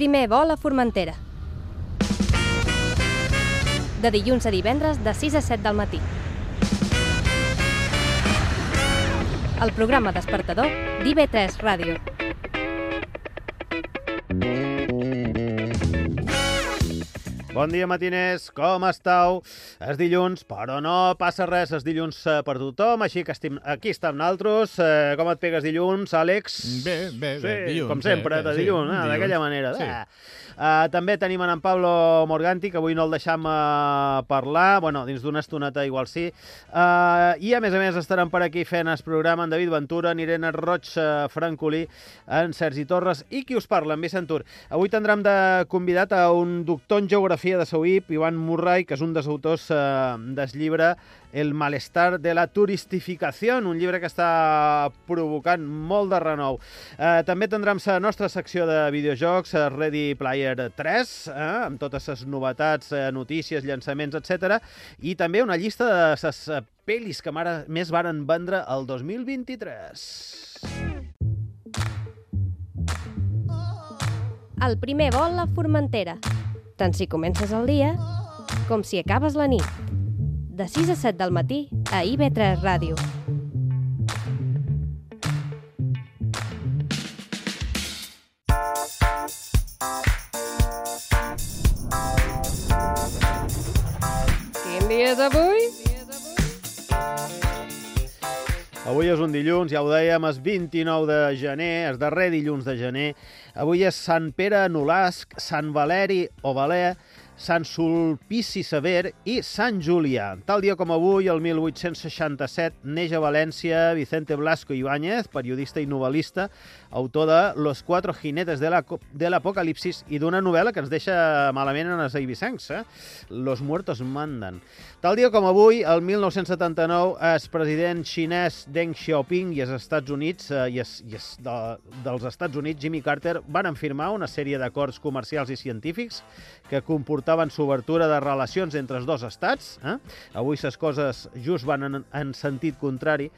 Primer vol a Formentera. De dilluns a divendres de 6 a 7 del matí. El programa despertador d'IV3 Ràdio. Bon dia, matiners, com estàu? És dilluns, però no passa res, és dilluns eh, per tothom, així que estim, aquí estem naltros. Eh, com et pegues dilluns, Àlex? Bé, bé, bé, Sí, dilluns. com sempre, bé, de bé, dilluns, sí, eh, d'aquella manera. Sí. Eh. Uh, també tenim en, en Pablo Morganti, que avui no el deixam uh, parlar, bueno, dins d'una estoneta igual sí. Uh, I a més a més estaran per aquí fent el programa en David Ventura, en Irene Roig, uh, Francolí, en Sergi Torres i qui us parla, en Vicent Tur. Avui tindrem de convidat a un doctor en geografia de Sauip, Ivan Murray, que és un dels autors uh, del llibre El malestar de la turistificació, un llibre que està provocant molt de renou. Eh, també tindrem la nostra secció de videojocs, eh, Ready Player 3, eh, amb totes les novetats, eh, notícies, llançaments, etc. I també una llista de les eh, pel·lis que mare, més varen vendre el 2023. El primer vol a Formentera. Tant si comences el dia com si acabes la nit. De 6 a 7 del matí a IB3 Ràdio. Quin dia és avui? Avui és un dilluns, ja ho dèiem, és 29 de gener, és darrer dilluns de gener. Avui és Sant Pere Nolasc, Sant Valeri o Valer, Sant Sulpici Sever i Sant Julià. Tal dia com avui, el 1867, neix a València Vicente Blasco Ibáñez, periodista i novel·lista, autor de Los cuatro jinetes de la- l'Apocalipsis i d'una novel·la que ens deixa malament en els eivissencs, eh? Los muertos mandan. Tal dia com avui, el 1979, el president xinès Deng Xiaoping i els Estats Units eh, i, es, i es, de, dels Estats Units, Jimmy Carter, van firmar una sèrie d'acords comercials i científics que comportaven l'obertura de relacions entre els dos estats. Eh? Avui les coses just van en, en sentit contrari.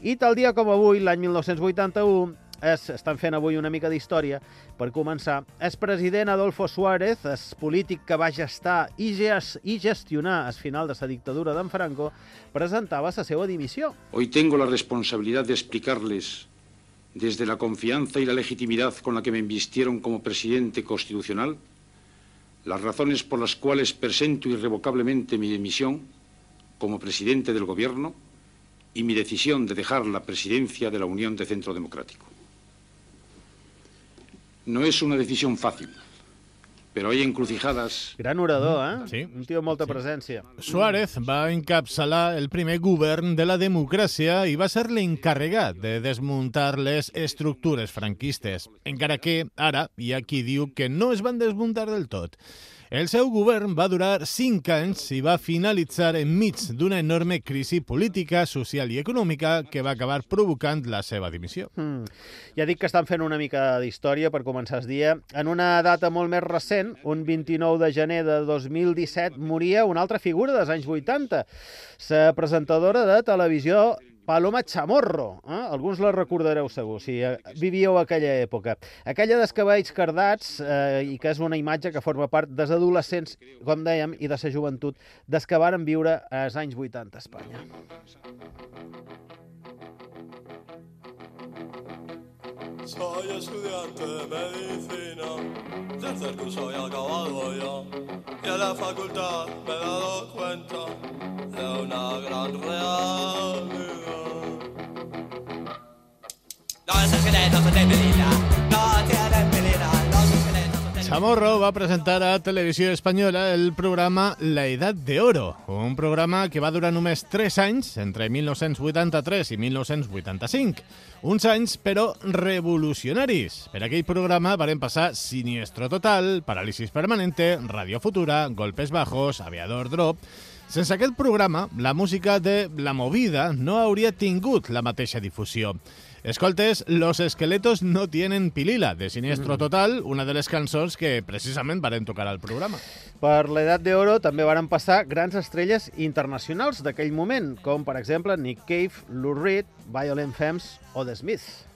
I tal dia com avui, l'any 1981, es, estan fent avui una mica d'història. Per començar, el president Adolfo Suárez, el polític que va gestar i, ges, i gestionar final de la dictadura d'en Franco, presentava la seva dimissió. Hoy tengo la responsabilidad de explicarles, desde la confianza y la legitimidad con la que me invistieron como presidente constitucional, las razones por las cuales presento irrevocablemente mi dimisión como presidente del Gobierno y mi decisión de dejar la presidencia de la Unión de Centro Democrático. No es una decisión fácil, pero hay encrucijadas Gran orador, eh? Sí. Un tio amb molta presència. Suárez va encapçalar el primer govern de la democràcia i va ser l'encarregat de desmuntar les estructures franquistes, encara que ara hi ha qui diu que no es van desmuntar del tot. El seu govern va durar cinc anys i va finalitzar enmig d'una enorme crisi política, social i econòmica que va acabar provocant la seva dimissió. Mm. Ja dic que estan fent una mica d'història per començar el dia. En una data molt més recent, un 29 de gener de 2017, moria una altra figura dels anys 80, la presentadora de televisió Paloma Chamorro. Eh? Alguns la recordareu segur, si eh, vivíeu aquella època. Aquella dels cabells cardats eh, i que és una imatge que forma part dels adolescents, com dèiem, i de la joventut des que varen viure als anys 80 a Espanya. Soy estudiante de medicina, tercer curso ya acabado ya. Y en la facultad me he dado cuenta de una gran realidad. Los esqueletos de Melina no tienen melina, los esqueletos de Chamorro va presentar a Televisió Espanyola el programa La Edat de Oro, un programa que va durar només 3 anys, entre 1983 i 1985. Uns anys, però, revolucionaris. Per aquell programa varen passar Siniestro Total, Parálisis Permanente, Radio Futura, Golpes Bajos, Aviador Drop... Sense aquest programa, la música de La Movida no hauria tingut la mateixa difusió. Escoltes, Los esqueletos no tienen pilila, de Siniestro Total, una de les cançons que precisament varen tocar al programa. Per l'edat d'oro també varen passar grans estrelles internacionals d'aquell moment, com per exemple Nick Cave, Lou Reed, Violent Femmes o The Smiths.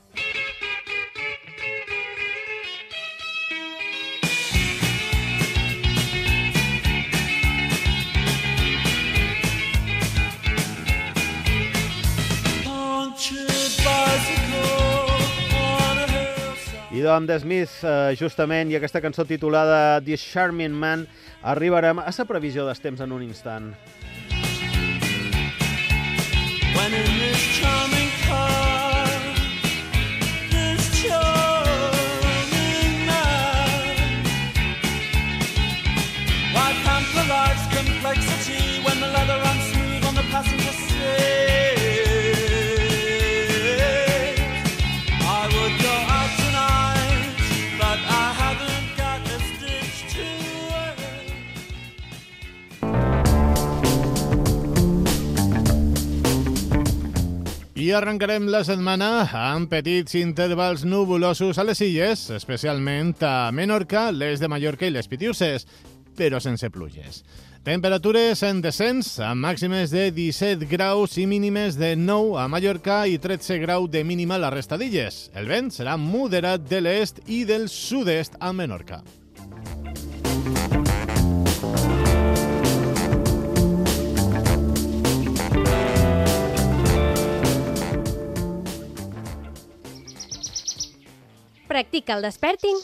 I amb The Smith, eh, justament, i aquesta cançó titulada The Charming Man, arribarem a la previsió dels temps en un instant. When in this I arrencarem la setmana amb petits intervals nubulosos a les illes, especialment a Menorca, les de Mallorca i les Pitiuses, però sense pluges. Temperatures en descens, amb màximes de 17 graus i mínimes de 9 a Mallorca i 13 graus de mínima a la resta d'illes. El vent serà moderat de l'est i del sud-est a Menorca. Practica el desperting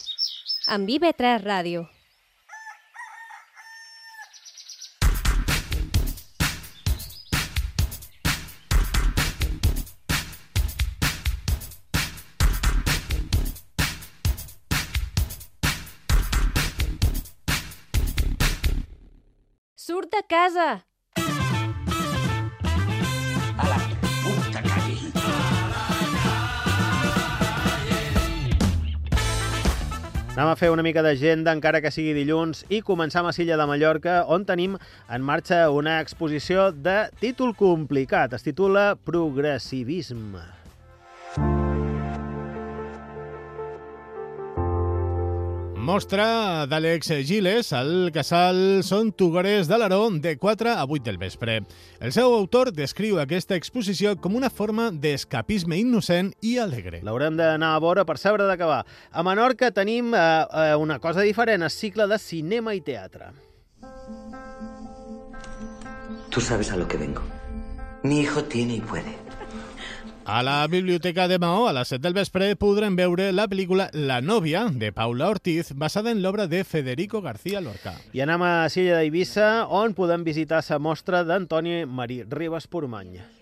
amb IB3 Ràdio. Surt de casa! Anem a fer una mica d'agenda, encara que sigui dilluns, i començar a Silla de Mallorca, on tenim en marxa una exposició de títol complicat. Es titula Progressivisme. Mostra d'Àlex Giles al casal Són Tugores d'Alaró de 4 a 8 del vespre. El seu autor descriu aquesta exposició com una forma d'escapisme innocent i alegre. L'haurem d'anar a veure per saber d'acabar. A Menorca tenim eh, eh, una cosa diferent, el cicle de cinema i teatre. Tú sabes a lo que vengo. Mi hijo tiene y puede. A la Biblioteca de Maó, a les 7 del vespre, podrem veure la pel·lícula La nòvia, de Paula Ortiz, basada en l'obra de Federico García Lorca. I anem a Silla d'Eivissa, on podem visitar la mostra d'Antoni Marí Ribas Pormany.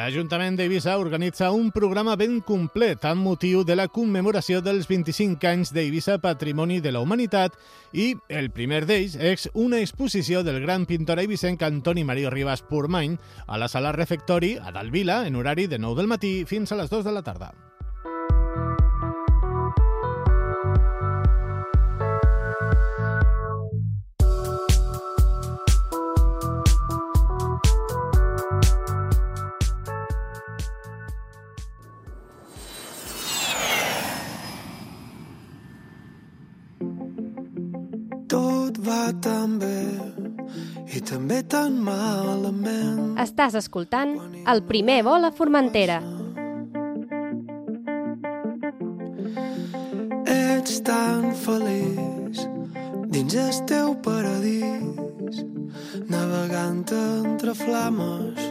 L'Ajuntament d'Eivissa organitza un programa ben complet amb motiu de la commemoració dels 25 anys d'Eivissa Patrimoni de la Humanitat i el primer d'ells és una exposició del gran pintor eivissenc Antoni Marí Ribas Pormany a la sala refectori a Dalvila en horari de 9 del matí fins a les 2 de la tarda. Tot va tan bé i també tan malament. Estàs escoltant el primer vol a Formentera. Ets tan feliç dins el teu paradís, navegant entre flames.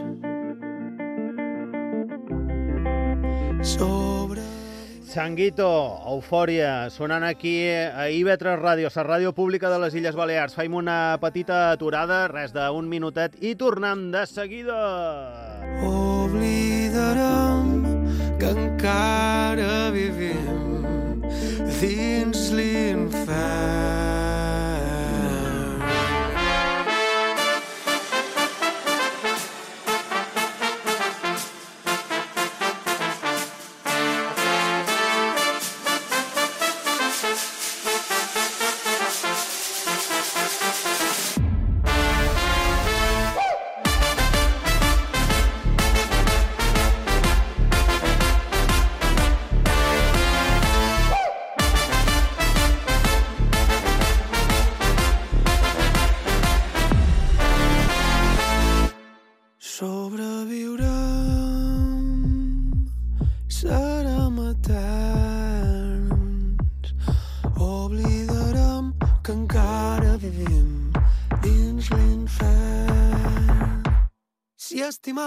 Sobre... Sanguito, eufòria, sonant aquí a IB3 Ràdio, la ràdio pública de les Illes Balears. Faim una petita aturada, res d'un minutet, i tornem de seguida. Oblidarem que encara vivim dins l'infern.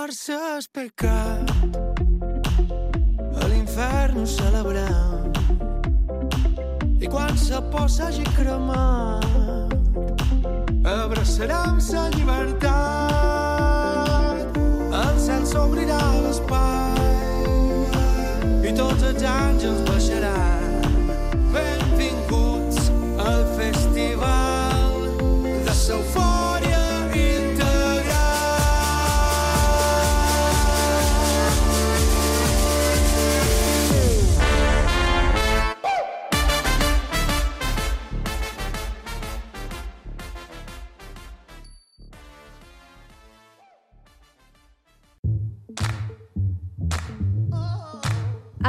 Estimar-se és pecat, a l'infern ho celebrem. I quan sa por s'hagi cremat, abraçarem sa llibertat. El cel s'obrirà l'espai i tots els àngels baixaran.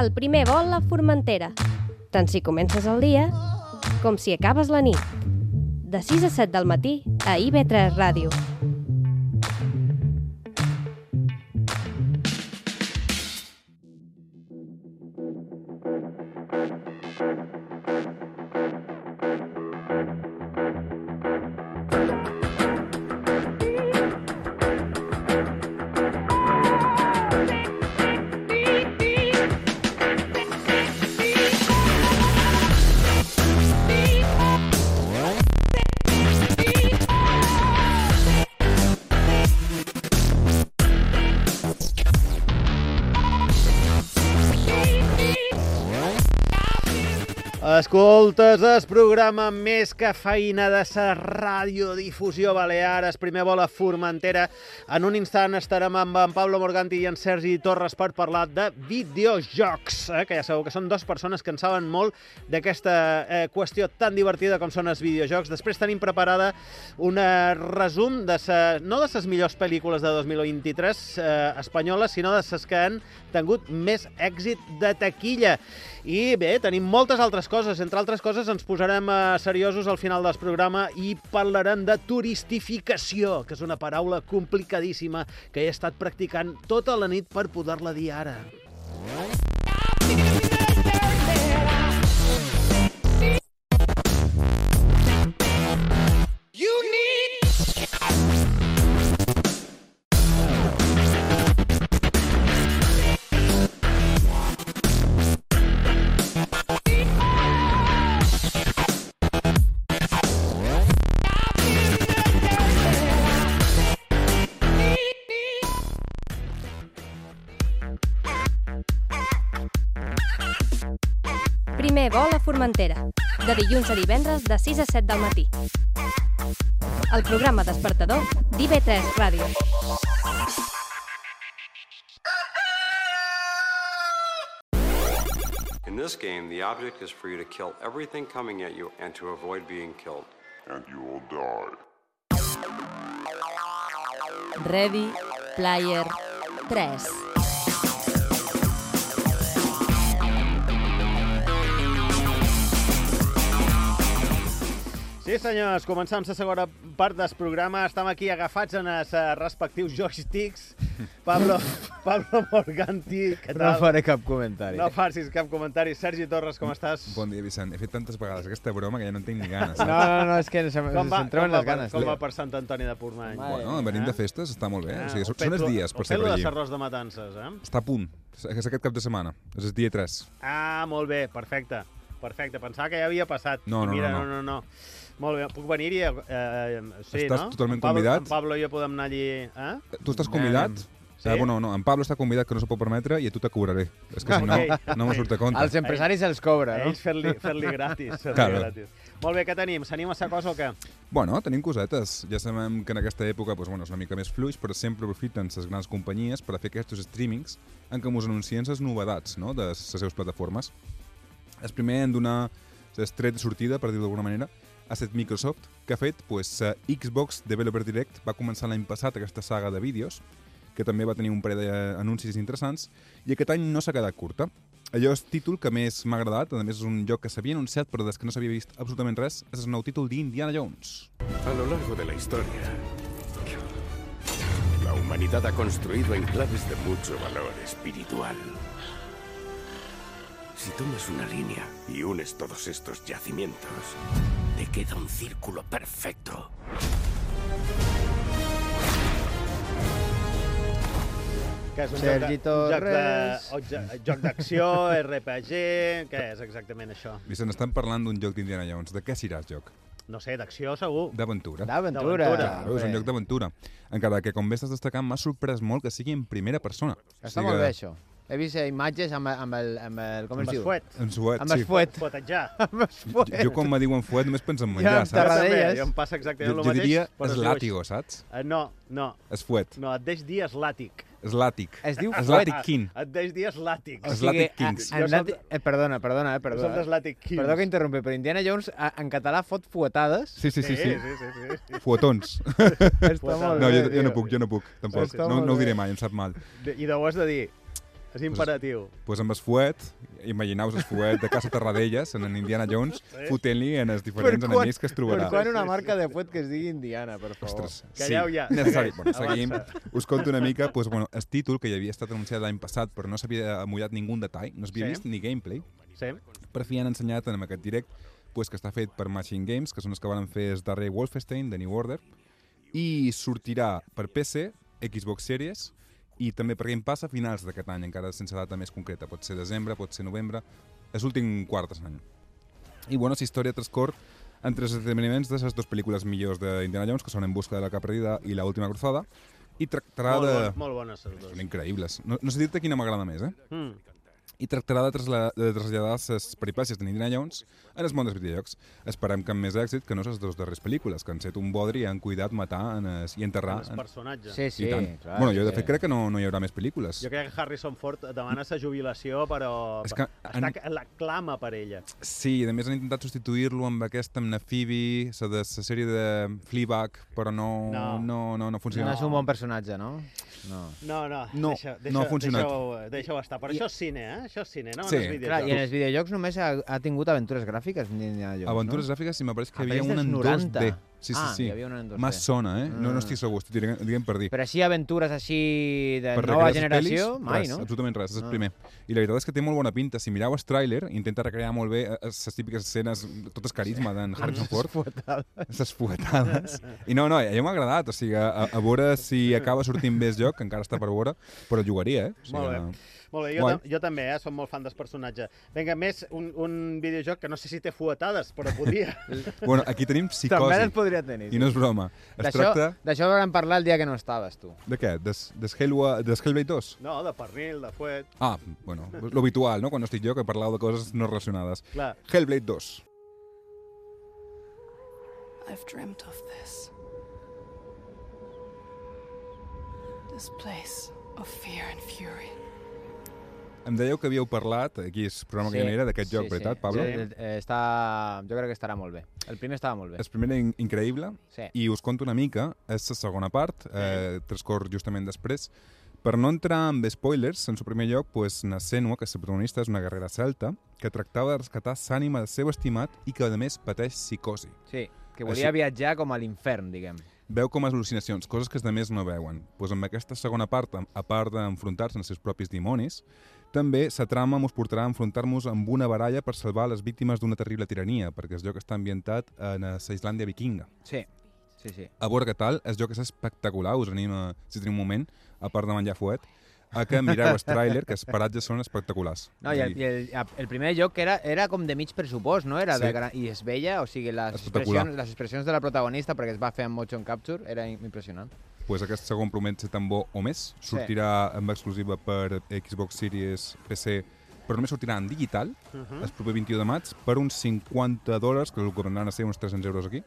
El primer vol a Formentera. Tant si comences el dia com si acabes la nit. De 6 a 7 del matí a IB3 Ràdio. Escoltes el programa més que feina de sa radiodifusió balear, el primer vol a Formentera. En un instant estarem amb en Pablo Morganti i en Sergi Torres per parlar de videojocs, eh? que ja sabeu que són dues persones que en saben molt d'aquesta eh, qüestió tan divertida com són els videojocs. Després tenim preparada un eh, resum de sa, no de les millors pel·lícules de 2023 eh, espanyoles, sinó de les que han tingut més èxit de taquilla. I bé, tenim moltes altres coses. Entre altres coses, ens posarem eh, seriosos al final del programa i parlarem de turistificació, que és una paraula complicadíssima que he estat practicant tota la nit per poder-la dir ara. Primer vol Formentera. De dilluns a divendres de 6 a 7 del matí. El programa despertador d'IB3 Ràdio. In this game, the object is for you to kill everything coming at you and to avoid being killed. and you will die. Ready Player 3. Sí, senyors, començam la segona part del programa. Estem aquí agafats en els eh, respectius joysticks. Pablo, Pablo Morganti, què No tal? faré cap comentari. No facis cap comentari. Sergi Torres, com estàs? Bon dia, Vicent. He fet tantes vegades aquesta broma que ja no en tinc ni ganes. No, no, no, és que se, Com se va, centreuen com va, les ganes. com va per Sant Antoni de Portmany? Bueno, venim de festes, està molt bé. Ah, o sigui, ho són, són els dies per ser lo de rei. l'arròs de matances, eh? Està a punt. És aquest cap de setmana. És el dia 3. Ah, molt bé, perfecte. Perfecte, pensava que ja havia passat. No, no, Mira, no, no, no. no, no. Molt bé, puc venir-hi? Eh, sí, Estàs no? totalment En Pablo, convidat. En Pablo i jo podem anar allí... Eh? Tu estàs convidat? Sí? Eh, bueno, no, en Pablo està convidat que no s'ho pot permetre i a tu te cobraré. És que si no, no me surt a compte. Els empresaris els cobra, no? ells fer-li fer gratis. Fer Claro. gratis. Molt bé, què tenim? S'anima a sa cosa o què? Bueno, tenim cosetes. Ja sabem que en aquesta època doncs, bueno, és una mica més fluix, però sempre aprofiten les grans companyies per a fer aquests streamings en què ens anuncien les novetats no? de les seves plataformes. El primer en donar l'estret de sortida, per dir-ho d'alguna manera, ha estat Microsoft, que ha fet pues, eh, Xbox Developer Direct. Va començar l'any passat aquesta saga de vídeos, que també va tenir un parell d'anuncis interessants, i aquest any no s'ha quedat curta. Allò és títol que més m'ha agradat, a més és un joc que s'havia anunciat però des que no s'havia vist absolutament res, és el nou títol d'Indiana Jones. A lo largo de la historia, la humanidad ha construido enclaves de mucho valor espiritual. Si tomas una línea y unes todos estos yacimientos, te queda un círculo perfecto. Que és un Sergi joc de- joc de- joc d'acció, RPG... Què és exactament això? Vicent, estan parlant d'un joc d'Indiana Jones. De què serà el joc? No sé, d'acció segur. D'aventura. D'aventura. Claro, és un joc d'aventura. Encara que, com bé estàs destacant, m'ha sorprès molt que sigui en primera persona. Està molt bé, això. He vist eh, imatges amb, amb, el, amb el... Com Amb es el diu? fuet. En suet, Amb el sí. fuet. Fuetejar. amb el Jo, fuet. jo quan me diuen fuet només penso en Ja, menjar, amb saps? terradelles. Jo em passa exactament Jo, el jo mateix. diria però es és diu làtigo, així. saps? Eh, no, no. És fuet. No, et deix dir eslàtic. És làtic. Es diu És fuet. làtic king. Et deix dir eslàtic. O sigui, Kings. a- Jo som Lati- eh, perdona, perdona, eh, Som perdona. d'Aslàtic Kings. Perdó que interrompi, però Indiana Jones a- en català fot fuetades. Sí, sí, sí. sí. sí, sí, sí. Fuetons. Està molt No, bé, jo, jo no puc, jo no puc, tampoc. Està No, no ho diré mai, em sap mal. De- I ho has de dir. És imperatiu. Doncs pues amb el fuet, imagineu-vos el fuet de Casa Terradelles, en Indiana Jones, Sí. fotent-li en els diferents enemics que es trobarà. Per quan una marca de fuet que es digui Indiana, per favor? Ostres, Calleu ja. necessari. Bueno, seguim. avança. Us conto una mica, doncs, bueno, el títol que ja havia estat anunciat l'any passat, però no s'havia mullat ningú detall, no s'havia Sí. vist ni gameplay. Sí. Per fi han ensenyat en aquest direct pues, que està fet per Machine Games, que són els que van fer el darrer Wolfenstein, de New Order, i sortirà per PC, Xbox Series, i també per Game Pass a finals d'aquest any, encara sense data més concreta. Pot ser desembre, pot ser novembre, és l'últim quart d'any. I bueno, la història transcorre entre els esdeveniments de les dues pel·lícules millors d'Indiana Jones, que són En busca de la capa perdida i La última cruzada, i tractarà Molt, de... bon, molt bones, les dues. Són increïbles. No, no sé dir-te quina m'agrada més, eh? Mm. I tractarà de, trasla de traslladar les peripècies de Indiana Jones en el món dels videojocs. Esperem que amb més èxit que no les dues darreres pel·lícules, que han set un bodri i han cuidat matar en es, i enterrar... Els personatges. Sí, sí, tant. clar, bueno, jo de sí. fet crec que no, no hi haurà més pel·lícules. Jo crec que Harrison Ford demana sa jubilació, però És que està, la clama per ella. Sí, i a més han intentat substituir-lo amb aquesta, amb la Phoebe, la de la sèrie de Fleabag, però no, No. no, no, no funciona. No és un bon personatge, no? No. No, no, No, deixa, deixa, no ha funcionat. Deixa-ho deixa estar. Però I- això és cine, eh? Això és cine, no? Sí. En els Clar, i en videojocs. els videojocs només ha, ha tingut aventures gràfiques Indiana Jones, Aventures no? gràfiques i m'apareix que Ah, hi havia una en dels 90. 2D. Sí, sí, Ah, sí. hi havia una en 2D. M'ha sona, eh? No, no Ah. estic segur, estic dient, dient per dir. Però així aventures així de per nova generació, pel·lis, mai, res, no? absolutament res, és el Ah. primer. I la veritat és que té molt bona pinta. Si mireu el tràiler, intenta recrear molt bé eh, les típiques escenes, tot el carisma d'en Harrison Ford. Les fuetades. I no, no, a mi m'ha agradat. O sigui, a, a veure si acaba sortint bé el joc, que encara està per veure, però jugaria, eh? O sigui, Molt bé. Molt bé, jo, tam jo també, eh? Som molt fan del personatge. Vinga, més un, un videojoc que no sé si té fuetades, però podria. Bueno, aquí tenim També psicosi. les podria tenir. I no és broma. Es D'això tracta... d'això vam parlar el dia que no estaves, tu. De què? Des, des, Halo, des Hellblade 2? No, de pernil, de fuet... Ah, bueno, lo habitual, no? Quan no estic jo, que parlau de coses no relacionades. Clar. Hellblade 2. I've dreamt of this. This place of fear and fury. Em dèieu que havíeu parlat, aquí és el programa que hi era, d'aquest joc, veritat, Pablo? Sí, eh, està... Jo crec que estarà molt bé. El primer estava molt bé. El primer in increïble, Sí. i us conto una mica, és la segona part, eh, transcorre justament després. Per no entrar amb spoilers, en su primer lloc, pues, na Senua, que és la protagonista, és una guerrera celta, que tractava de rescatar l'ànima del seu estimat i que, a més, pateix psicosi. Sí, que volia Així- viatjar com a l'infern, diguem. Veu com les al·lucinacions, coses que els altres no veuen. Pues amb aquesta segona part, a part d'enfrontar-se als seus propis dimonis, també la trama mos portarà a enfrontar-nos amb una baralla per salvar les víctimes d'una terrible tirania, perquè el joc està ambientat en la Islàndia vikinga. Sí, sí, sí. A veure què tal, el joc és espectacular, us anima, si teniu un moment, a part de menjar fuet, a que mireu el tràiler, que els paratges són espectaculars. No, i el, i el, el primer joc era, era com de mig pressupost, no? Era Sí. de gran, I es veia, o sigui, les expressions, les expressions de la protagonista, perquè es va fer amb motion capture, era impressionant. Pues aquest segon promet ser tan bo o més. Sortirà amb exclusiva per Xbox Series PC, però només sortirà en digital Mhm. el proper 21 de maig per uns 50 dòlars, que el que vendran a ser uns 300 euros aquí.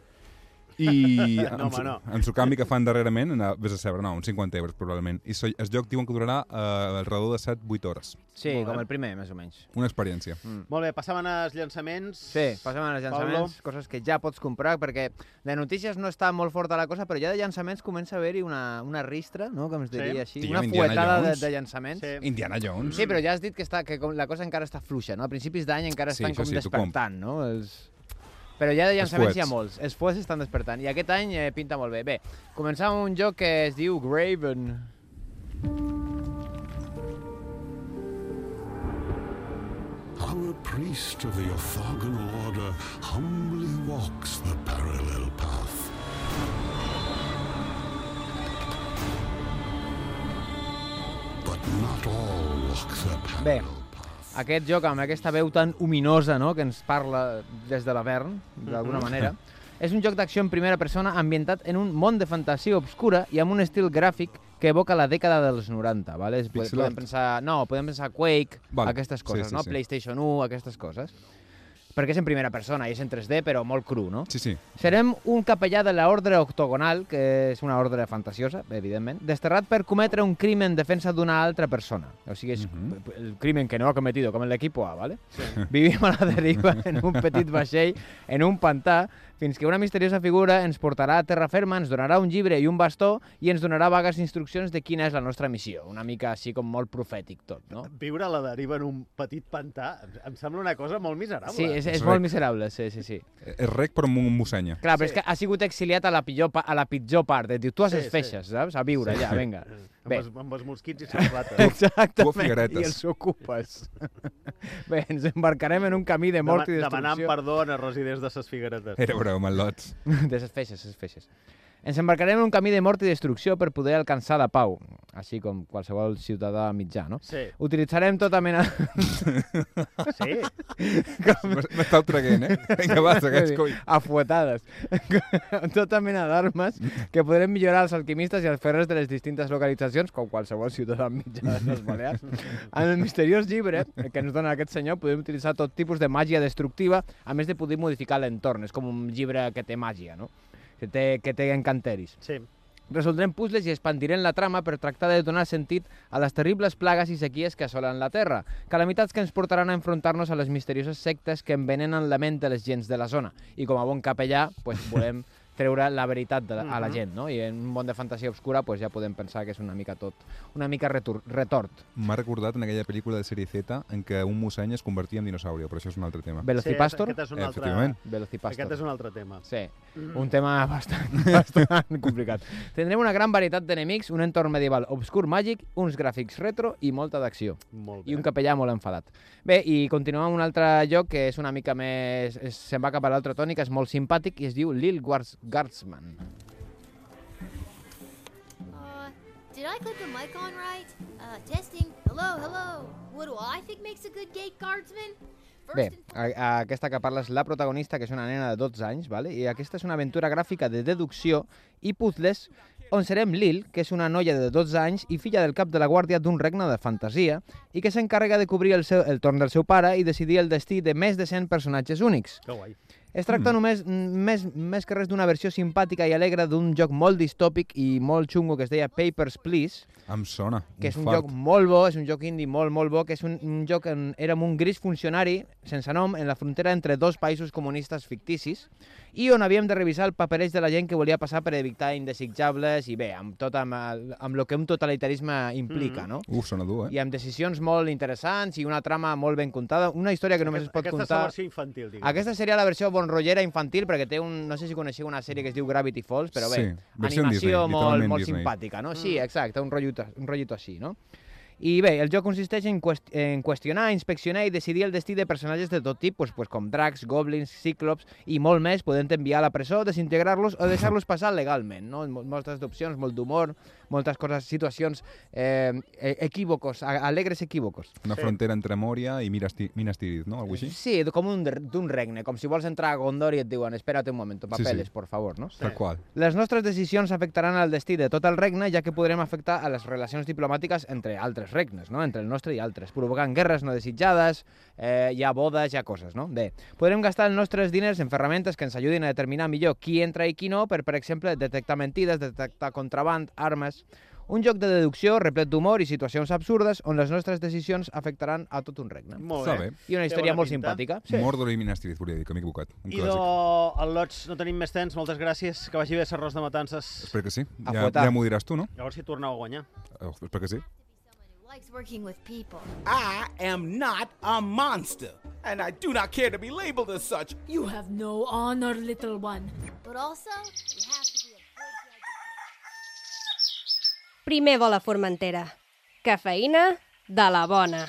I No, home, no. amb su canvi que fan darrerament, no, vés a saber, no, uns 50 euros probablement. I so, el joc diuen que durarà eh, alrededor de 7-8 hores. Sí, Molt bé. com el primer, més o menys. Una experiència. Mm. Molt bé, passaven als llançaments. Sí, passem als llançaments, coses que ja pots comprar, perquè de notícies no està molt forta la cosa, però ja de llançaments comença a haver-hi una, una ristra, no?, com es Sí. diria així, Tio, una Indiana fuetada de, Jones. de llançaments. Sí. Indiana Jones. Sí, però ja has dit que, està, que com la cosa encara està fluixa, no? A principis d'any encara Sí, estan com sí, despertant, no? Els... Però ja de llançaments hi ha molts. Els fuets estan despertant. I aquest any eh, pinta molt bé. Bé, començam amb un joc que es diu Graven. How a priest of the orthogonal order humbly walks the parallel path. But Not all walk the path. Bé, aquest joc amb aquesta veu tan ominosa no?, que ens parla des de l'Avern, d'alguna Mhm. manera, és un joc d'acció en primera persona ambientat en un món de fantasia obscura i amb un estil gràfic que evoca la dècada dels 90, ¿vale? Podem pensar, no, podem pensar Quake, Vale. aquestes Sí, coses, sí, no? sí. PlayStation 1, aquestes coses. Perquè és en primera persona i és en 3D, però molt cru, no? Sí, sí. Serem un capellà de l'ordre octogonal, que és una ordre fantasiosa, evidentment, desterrat per cometre un crim en defensa d'una altra persona. O sigui, és el crimen que no ha cometido, com l'equip A, ¿vale? Vivim a la deriva en un petit vaixell, en un pantà, fins que una misteriosa figura ens portarà a terra ferma, ens donarà un llibre i un bastó i ens donarà vagues instruccions de quina és la nostra missió. Una mica així com molt profètic tot, no? Viure a la deriva en un petit pantà em- em sembla una cosa molt miserable. Sí, és, és És molt rec. miserable, sí, sí, sí. És rec però amb un mussenya. Clar, però és que ha sigut exiliat a la pitjor, a la pitjor part. Et diu, tu has Sí, sí, sí. feixes, saps? A viure Sí. allà, vinga. Amb Bé. els, amb els mosquits i les rates. Exactament, i els ocupes. Bé, ens embarcarem en un camí de mort i Dema- destrucció. Demanant perdó a residents de ses figueretes. Era broma, lots. de ses feixes, ses feixes. Ens embarcarem en un camí de mort i destrucció per poder alcançar la pau, així com qualsevol ciutadà mitjà, no? Sí. Utilitzarem tota mena... Sí. M'està traguent, eh? Vinga, va, segueix, coi. Afuetades. tota mena d'armes que podrem millorar els alquimistes i els ferrers de les distintes localitzacions, com qualsevol ciutadà mitjà de les Balears. En el misteriós llibre que ens dona aquest senyor podem utilitzar tot tipus de màgia destructiva, a més de poder modificar l'entorn. És com un llibre que té màgia, no? Que té, que té encanteris. Sí. Resoldrem puzzles i expandirem la trama per tractar de donar sentit a les terribles plagues i sequies que assolen la Terra, calamitats que ens portaran a enfrontar-nos a les misterioses sectes que envenenen la ment de les gens de la zona. I com a bon capellà, pues, volem treure la veritat de, la- a la gent, no? I en un món de fantasia obscura pues, ja podem pensar que és una mica tot, una mica retur, retort. M'ha recordat en aquella pel·lícula de sèrie Z en què un mosseny es convertia en dinosaure, però això és un altre tema. Velocipastor? Sí, aquest és un altre... Velocipastor. Aquest és un altre tema. Sí, Mm. un tema bastant, bastant complicat. Tindrem una gran varietat d'enemics, un entorn medieval obscur màgic, uns gràfics retro i molta d'acció. Molt bé. I un capellà molt enfadat. Bé, i continuem amb un altre joc que és una mica més... És, se'n va cap a l'altre tònic, és molt simpàtic i es diu Lil Guards, Guardsman. Uh, did I click the mic on right? Uh, testing. Hello, hello. What do I think makes a good gate guardsman? Bé, a, a aquesta que parla és la protagonista, que és una nena de 12 anys, vale? i aquesta és una aventura gràfica de deducció i puzzles on serem Lil, que és una noia de 12 anys i filla del cap de la guàrdia d'un regne de fantasia i que s'encarrega de cobrir el, seu, el torn del seu pare i decidir el destí de més de 100 personatges únics. Que guai. Es tracta només, més, més que res d'una versió simpàtica i alegre d'un joc molt distòpic i molt xungo que es deia Papers, Please, Em sona. que és un fart. joc molt bo, és un joc indie molt, molt bo, que és un, un joc en, érem un gris funcionari sense nom en la frontera entre dos països comunistes ficticis i on havíem de revisar el papereig de la gent que volia passar per evitar indesitjables i bé, amb tot amb, el- amb el que un totalitarisme implica, Mhm. no? Uf, sona dur, eh? I amb decisions molt interessants i una trama molt ben contada, una història que només es pot Aquesta és contar... la versió infantil, diguem. Aquesta seria la versió bonrotllera infantil, perquè té un... No sé si coneixeu una sèrie que es diu Gravity Falls, però bé, Sí, animació Disney, molt, molt Disney. simpàtica, no? Sí, Mm. exacte, un rotllito, un rotllito així, no? I bé, el joc consisteix en, qüest en qüestionar, inspeccionar i decidir el destí de personatges de tot tipus, pues, com dracs, goblins, cíclops i molt més, podent enviar a la presó, desintegrar-los o deixar-los passar legalment, no? Mol- Moltes opcions, molt d'humor, moltes coses, situacions, eh, e- equívocos, alegres equívocos. Una frontera entre Moria i Minas Ti- Minas Tirith, no? Algo així? Sí, com un, d'un regne, com si vols entrar a Gondor i et diuen espera't un moment, papeles, sí. por favor, no? Tal qual. Les nostres decisions afectaran el destí de tot el regne, ja que podrem afectar a les relacions diplomàtiques entre altres regnes, no? entre el nostre i altres, provocant guerres no desitjades, eh, hi ha bodes, hi ha coses, no? Bé, podrem gastar els nostres diners en ferramentes que ens ajudin a determinar millor qui entra i qui no, per, per exemple, detectar mentides, detectar contraband, armes... Un joc de deducció replet d'humor i situacions absurdes on les nostres decisions afectaran a tot un regne. Molt Està bé. bé. I una història molt pinta. simpàtica. Sí. Mordor i Minas Tirith, volia dir, que m'he equivocat. Un Idò, clàssic. el Lots, no tenim més temps, moltes gràcies. Que vagi bé l'arròs de matances. Espero que sí. A Ja, fuetar. ja m'ho diràs tu, no? Llavors si torneu a guanyar. Oh, espero que sí. Likes working with people. I am not a monster, and I do not care to be labeled as such. You have no honor, little one. But also, you have to be a Primer vol a Formentera. Cafeïna de la bona.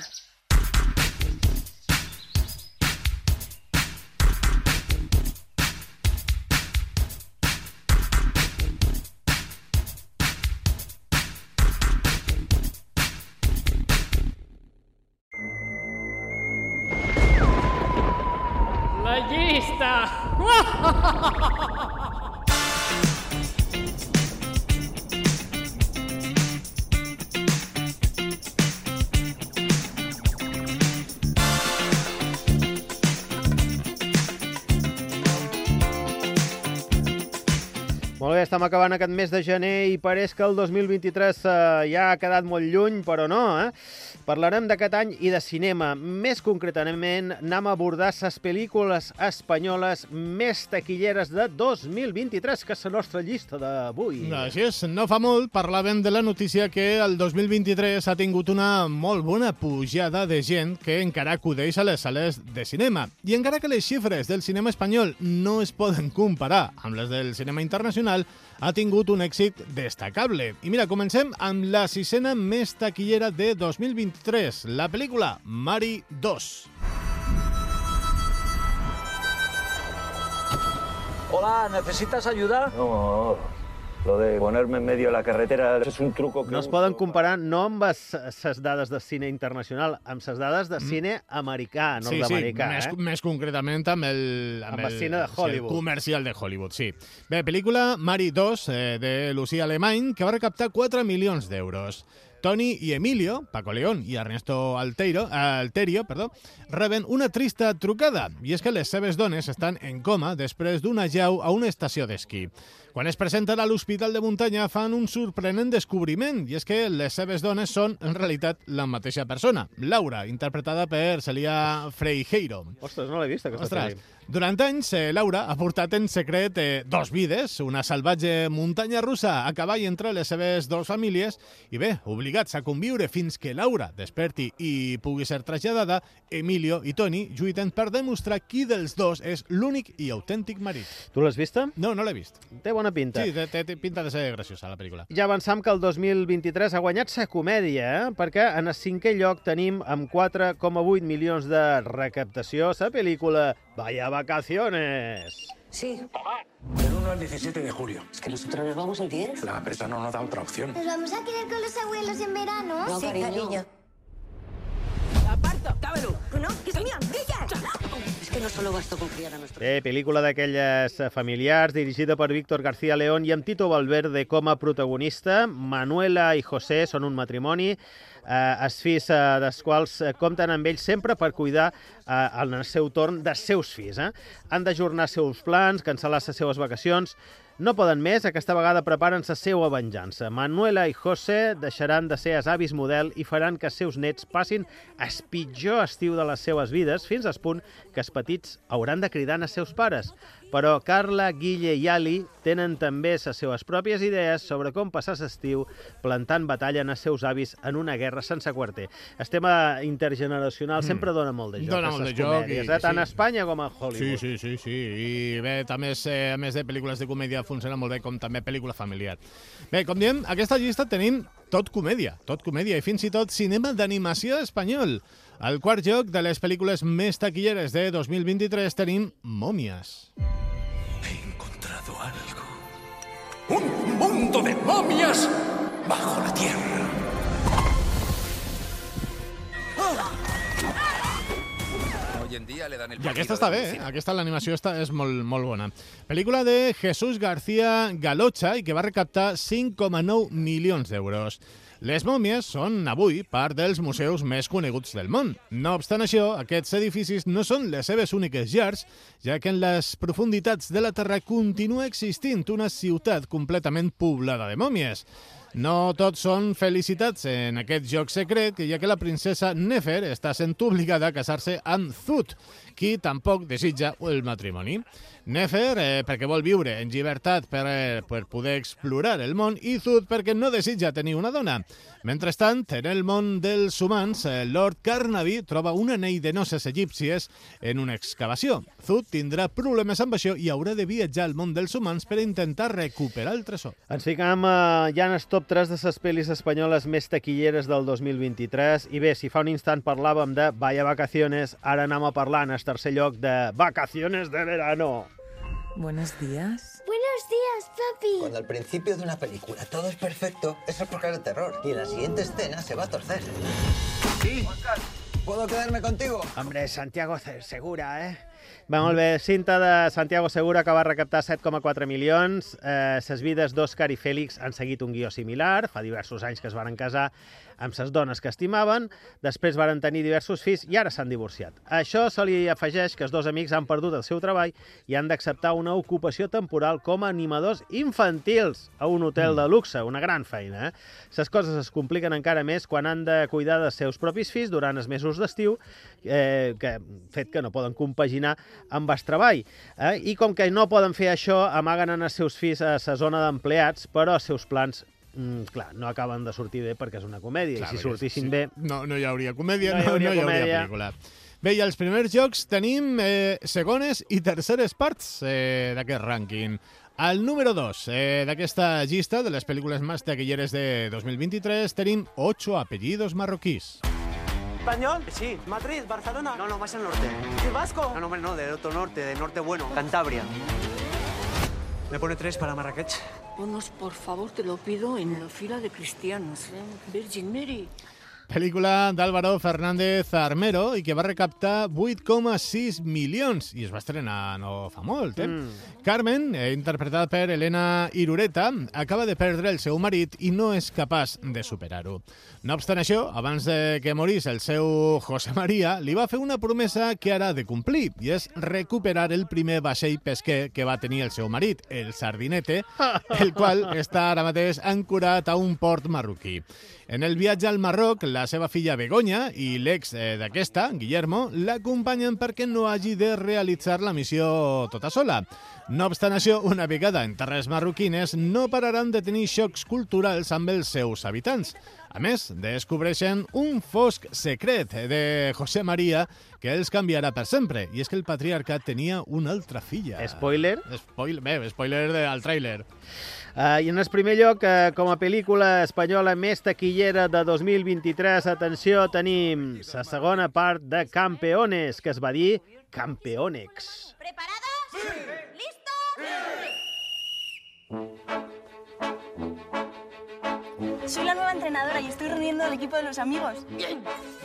Estem acabant aquest mes de gener i pareix que el 2023 eh, ja ha quedat molt lluny, però no, eh? Parlarem d'aquest any i de cinema. Més concretament, anem a abordar les pel·lícules espanyoles més taquilleres de 2023, que és la nostra llista d'avui. Així és, no fa molt parlàvem de la notícia que el 2023 ha tingut una molt bona pujada de gent que encara acudeix a les sales de cinema. I encara que les xifres del cinema espanyol no es poden comparar amb les del cinema internacional, ha tingut un èxit destacable. I mira, comencem amb la sisena més taquillera de 2023, la pel·lícula Mari 2. Hola, ¿necesitas ayuda? No, lo de ponerme en medio de la carretera es un truco que... No es poden comparar no amb les dades de cine internacional, amb les dades de cine americà, Sí, sí, nord-americà. més, eh? més concretament amb el... Amb el cine de sí, Hollywood. el comercial de Hollywood, sí. Bé, pel·lícula Mari 2, eh, de Lucía Alemany, que va recaptar 4 milions d'euros. Tony i Emilio, Paco León i Ernesto Alteiro, Alterio, perdó, reben una trista trucada, i és que les seves dones estan en coma després d'una llau a una estació d'esquí. Quan es presenten a l'Hospital de Muntanya fan un sorprenent descobriment, i és que les seves dones són, en realitat, la mateixa persona, Laura, interpretada per Celia Freijeiro. Ostres, no l'he vist, aquesta Ostres. Durant anys, eh, Laura ha portat en secret eh, dos vides, una salvatge muntanya russa a cavall entre les seves dues famílies i bé, obligats a conviure fins que Laura desperti i pugui ser traslladada, Emilio i Toni lluiten per demostrar qui dels dos és l'únic i autèntic marit. Tu l'has vista? No, no l'he vist. Té bona pinta. Sí, té, té, pinta de ser graciosa, la pel·lícula. Ja avançam que el 2023 ha guanyat sa comèdia, eh? perquè en el cinquè lloc tenim amb 4,8 milions de recaptació la pel·lícula Vaya Vacaciones. Sí. Del 1 al 17 de julio. Es que nosotros nos vamos el 10. La empresa no nos da otra opción. ¿Nos vamos a quedar con los abuelos en verano? No, cariño. Aparta, dámelo. No, que soy mi amiga. Es que no solo bastó con criar a nuestro... Bé, pel·lícula d'aquelles eh, familiars, dirigida per Víctor García León i amb Tito Valverde com a protagonista. Manuela i José són un matrimoni, eh, els fills eh, dels quals eh, compten amb ells sempre per cuidar eh, en el seu torn dels seus fills. Eh? Han d'ajornar els seus plans, cancel·lar les seues vacacions, no poden més, aquesta vegada preparen la seva venjança. Manuela i José deixaran de ser els avis model i faran que els seus nets passin el pitjor estiu de les seues vides fins al punt que els petits hauran de cridar als seus pares. Però Carla, Guille i Ali tenen també les seves pròpies idees sobre com passar l'estiu plantant batalla en els seus avis en una guerra sense quarter. El tema intergeneracional Mm. sempre dona molt de joc. Dona molt de joc i- eh? tant sí. a Espanya com a Sí, Hollywood. sí, sí, sí. I bé, també, és, eh, a més de pel·lícules de comèdia, funciona molt bé com també pel·lícula familiar. Bé, com diem, aquesta llista tenim tot comèdia, tot comèdia i fins i tot cinema d'animació espanyol. Al quart lloc de les pel·lícules més taquilleres de 2023 tenim Mòmies. encontrado algo. ¡Un mundo de momias bajo la tierra! Hoy en día le dan el I aquesta està bé, eh? Aquesta, l'animació està, és molt, molt bona. Pel·lícula de Jesús García Galocha i que va recaptar 5,9 milions d'euros. Les mòmies són, avui, part dels museus més coneguts del món. No obstant això, aquests edificis no són les seves úniques llars, ja que en les profunditats de la Terra continua existint una ciutat completament poblada de mòmies. No tots són felicitats en aquest joc secret, ja que la princesa Nefer està sent obligada a casar-se amb Zut, qui tampoc desitja el matrimoni. Nefer, eh, perquè vol viure en llibertat per, eh, per poder explorar el món, i Zut perquè no desitja tenir una dona. Mentrestant, en el món dels humans, eh, Lord Carnaby troba un anell de noces egípcies en una excavació. Zut tindrà problemes amb això i haurà de viatjar al món dels humans per intentar recuperar el tresor. Ens ficam eh, ja en el top 3 de les pel·lis espanyoles més taquilleres del 2023. I bé, si fa un instant parlàvem de Vaya Vacaciones, ara anem a parlar en el tercer lloc de Vacaciones de Verano. Buenos días. Buenos días, papi. Cuando al principio de una película todo es perfecto, eso es porque es de terror. Y en la siguiente escena se va a torcer. Sí. ¿Puedo quedarme contigo? Hombre, Santiago Segura, ¿eh? Va, molt bé. Cinta de Santiago Segura, que va recaptar 7,4 milions. Eh, ses vides d'Òscar i Fèlix han seguit un guió similar. Fa diversos anys que es varen casar amb ses dones que estimaven, després varen tenir diversos fills i ara s'han divorciat. A això se li afegeix que els dos amics han perdut el seu treball i han d'acceptar una ocupació temporal com a animadors infantils a un hotel de luxe, una gran feina. Eh? Ses coses es compliquen encara més quan han de cuidar dels seus propis fills durant els mesos d'estiu, eh, que fet que no poden compaginar amb el treball. Eh? I com que no poden fer això, amaguen en els seus fills a la zona d'empleats, però els seus plans mm, clar, no acaben de sortir bé perquè és una comèdia. Clar, I si sortissin sí. bé... No, no hi hauria comèdia, No no, hi hauria no hi hauria comèdia. pel·lícula. Bé, i als primers jocs tenim eh, segones i terceres parts eh, d'aquest rànquing. Al número 2 eh, d'aquesta llista de les pel·lícules més taquilleres de 2023 tenim 8 apellidos marroquís. ¿Español? Sí. ¿Madrid? ¿Barcelona? No, no, más al norte. ¿Y vasco? No, no, no, del otro norte, del norte bueno. Cantabria. Me pone tres para Marrakech. Ponos, por favor, te lo pido, en la fila de cristianos. ¿eh? Virgin Mary. Pel·lícula d'Álvaro Fernández Armero i que va recaptar 8,6 milions i es va estrenar no fa molt, eh? Mm. Carmen, eh, interpretada per Elena Irureta, acaba de perdre el seu marit i no és capaç de superar-ho. No obstant això, abans de que morís el seu José María, li va fer una promesa que ara ha de complir, i és recuperar el primer vaixell pesquer que va tenir el seu marit, el Sardinete, el qual està ara mateix ancorat a un port marroquí. En el viatge al Marroc, la seva filla Begoña i l'ex eh, d'aquesta, Guillermo, l'acompanyen perquè no hagi de realitzar la missió tota sola. No obstant això, una vegada en terres marroquines, no pararan de tenir xocs culturals amb els seus habitants. A més, descobreixen un fosc secret de José María que els canviarà per sempre, i és que el patriarcat tenia una altra filla. Spoiler? Spoiler, bé, spoiler de- al tràiler. Uh, I en el primer lloc, uh, com a pel·lícula espanyola més taquillera de 2023, atenció, tenim la segona part de Campeones, que es va dir Campeonex. Soy la nueva entrenadora y estoy reuniendo al equipo de los amigos.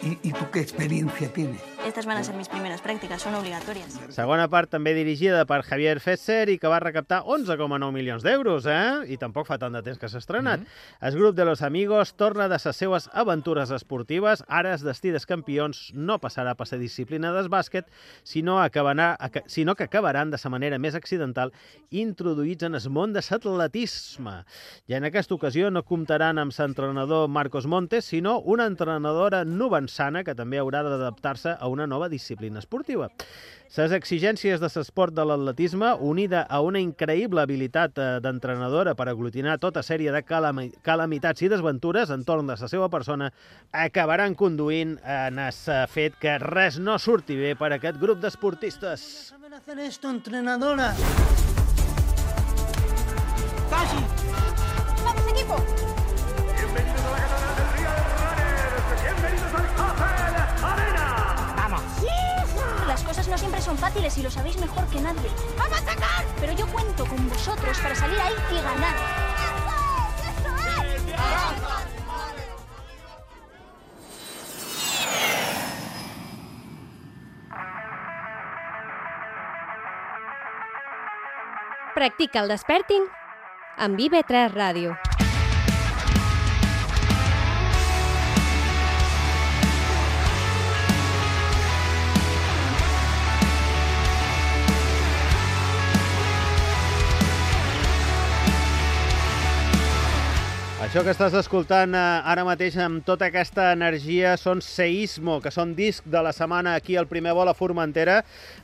¿Y, y tú qué experiencia tienes? Estas van a ser mis primeras prácticas, son obligatorias. Segona part també dirigida per Javier Fesser i que va recaptar 11,9 milions d'euros, eh? I tampoc fa tant de temps que s'ha estrenat. Mm -hmm. El grup de los amigos torna de les seues aventures esportives, ara es destí dels campions no passarà per la disciplina del bàsquet, sinó, acabarà, aca- sinó que acabaran de la manera més accidental introduïts en el món de l'atletisme. I en aquesta ocasió no comptaran amb l'entrenador Marcos Montes, sinó una entrenadora novençana que també haurà d'adaptar-se a una nova disciplina esportiva. Les exigències de l'esport de l'atletisme, unida a una increïble habilitat eh, d'entrenadora per aglutinar tota sèrie de calami calamitats i desventures entorn de la seva persona, acabaran conduint en el fet que res no surti bé per a aquest grup d'esportistes. saber hacer esto, entrenadora. ¡Vamos, equipo! No siempre son fáciles y lo sabéis mejor que nadie. ¡Vamos a sacar! Pero yo cuento con vosotros para salir ahí y ganar. Practica el desperting amb IB3 Ràdio. Això que estàs escoltant eh, ara mateix amb tota aquesta energia són Seismo, que són disc de la setmana aquí al primer vol a Formentera,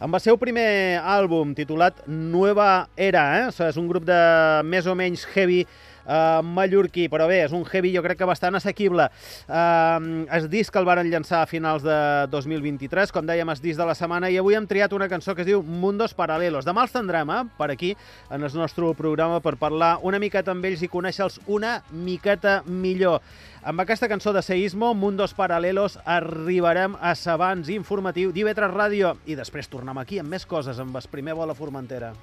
amb el seu primer àlbum titulat Nueva Era. Eh? O sigui, és un grup de més o menys heavy uh, mallorquí, però bé, és un heavy jo crec que bastant assequible. Uh, el disc el varen llançar a finals de 2023, com dèiem, el disc de la setmana, i avui hem triat una cançó que es diu Mundos Paralelos. Demà els tindrem eh, per aquí, en el nostre programa, per parlar una miqueta amb ells i conèixer-los una miqueta millor. Amb aquesta cançó de Seismo, Mundos Paralelos, arribarem a Sabans informatiu d'IV3 Ràdio i després tornem aquí amb més coses, amb el primer vol a Formentera.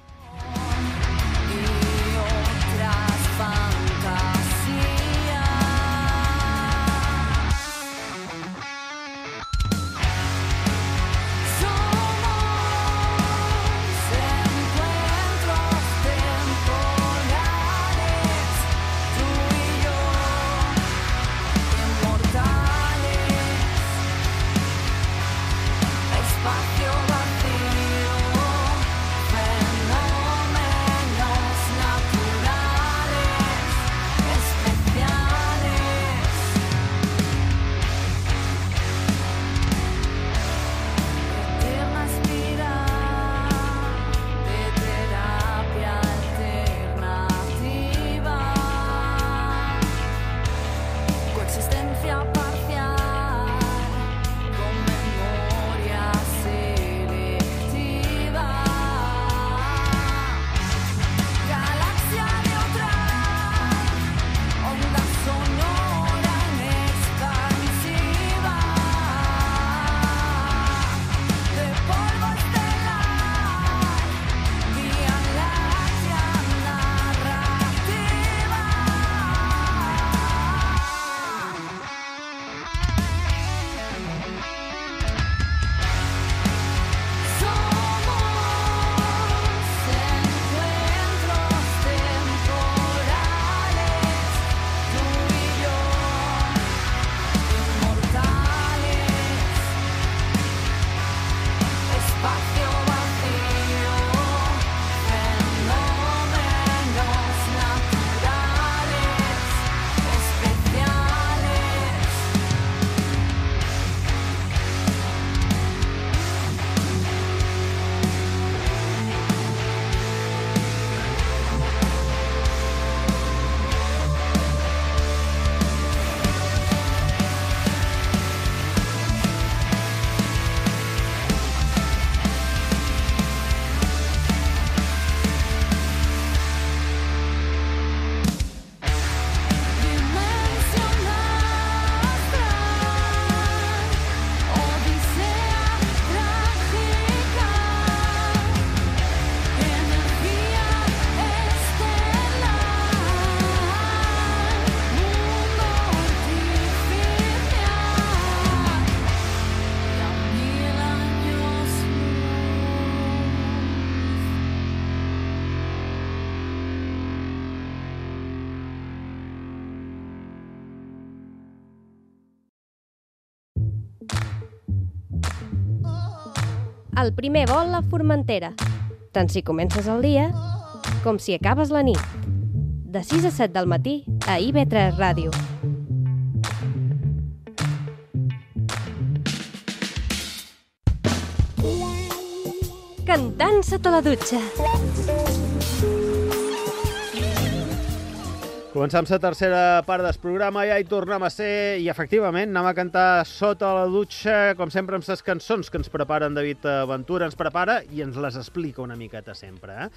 Somos El primer vol a Formentera. Tant si comences el dia com si acabes la nit. De 6 a 7 del matí a IB3 Ràdio. Cantant sota la dutxa. Començam la tercera part del programa, ja hi tornem a ser, i efectivament anem a cantar sota la dutxa, com sempre amb les cançons que ens prepara en David Ventura, ens prepara i ens les explica una miqueta sempre. Eh?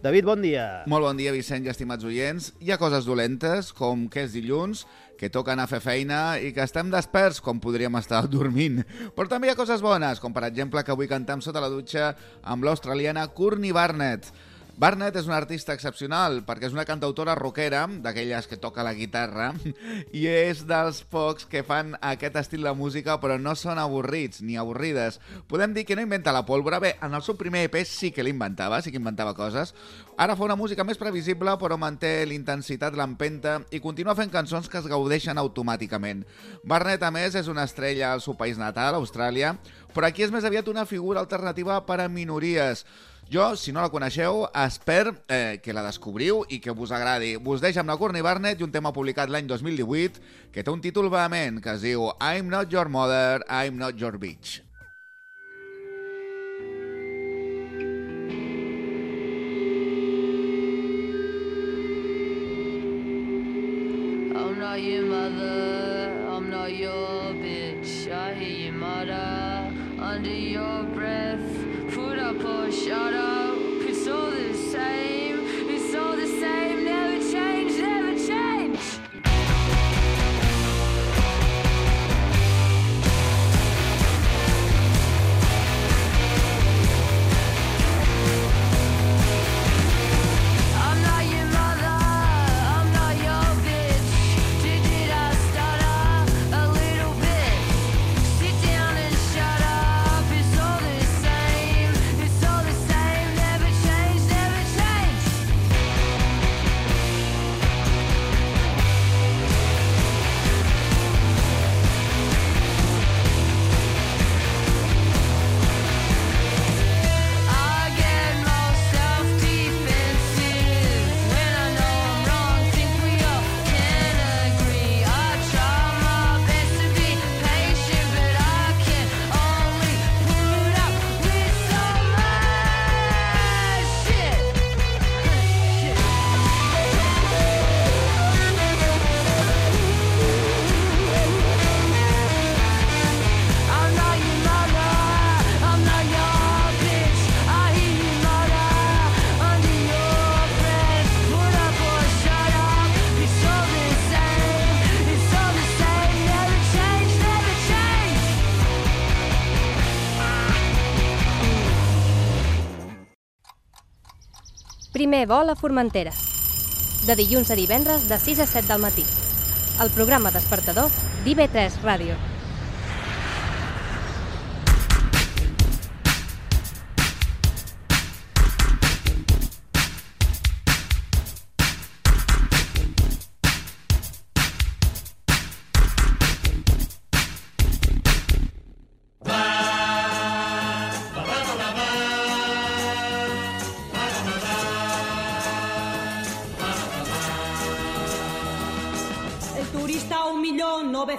David, bon dia. Molt bon dia, Vicent i estimats oients. Hi ha coses dolentes, com que és dilluns, que toca anar a fer feina i que estem desperts, com podríem estar dormint. Però també hi ha coses bones, com per exemple que avui cantem sota la dutxa amb l'australiana Courtney Barnett. Barnett és una artista excepcional perquè és una cantautora rockera, d'aquelles que toca la guitarra, i és dels pocs que fan aquest estil de música però no són avorrits ni avorrides. Podem dir que no inventa la pólvora. Bé, en el seu primer EP sí que l'inventava, sí que inventava coses. Ara fa una música més previsible però manté l'intensitat, l'empenta i continua fent cançons que es gaudeixen automàticament. Barnett, a més, és una estrella al seu país natal, Austràlia, però aquí és més aviat una figura alternativa per a minories. Jo, si no la coneixeu, espero eh, que la descobriu i que vos agradi. Vos deixo amb la Courtney Barnett i un tema publicat l'any 2018 que té un títol vehement que es diu I'm not your mother, I'm not your bitch. Primer vol a Formentera. De dilluns a divendres de 6 a 7 del matí. El programa despertador d'IB3 Ràdio.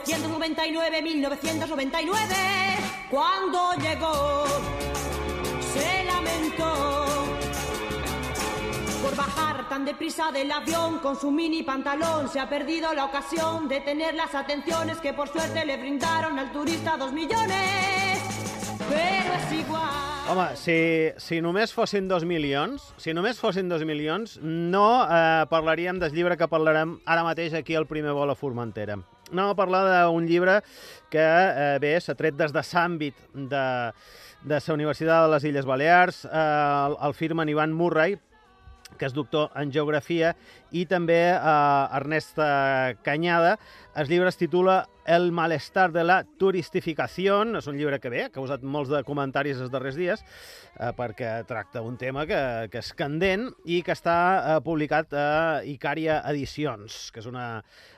1.999.999 cuando llegó se lamentó por bajar tan deprisa del avión con su mini pantalón se ha perdido la ocasión de tener las atenciones que por suerte le brindaron al turista dos millones pero es igual Home, si, si només fossin dos milions, si només fossin dos milions, no eh, parlaríem del llibre que parlarem ara mateix aquí al primer vol a Formentera. Anem a parlar d'un llibre que, eh, bé, s'ha tret des de l'àmbit de, de la Universitat de les Illes Balears, eh, el, el firmen Ivan Murray, que és doctor en Geografia, i també eh, Ernest Canyada. El llibre es titula El malestar de la turistificació. És un llibre que bé, ha causat molts de comentaris els darrers dies, eh, perquè tracta un tema que, que és candent i que està eh, publicat a Icària Edicions, que és una,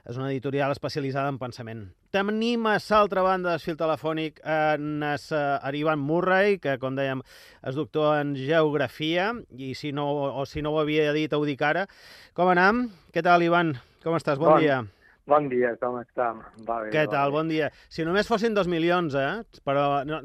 és una editorial especialitzada en pensament Tenim a l'altra banda del fil telefònic en, es, en Ivan Murray, que, com dèiem, és doctor en Geografia, i si no, o si no ho havia dit, ho dic ara. Com anam? Què tal, Ivan? Com estàs? Bon, Bon. dia. Bon dia, com estem? Va bé, Què va tal? bé. Bon dia. Si només fossin dos milions, eh? Però... No,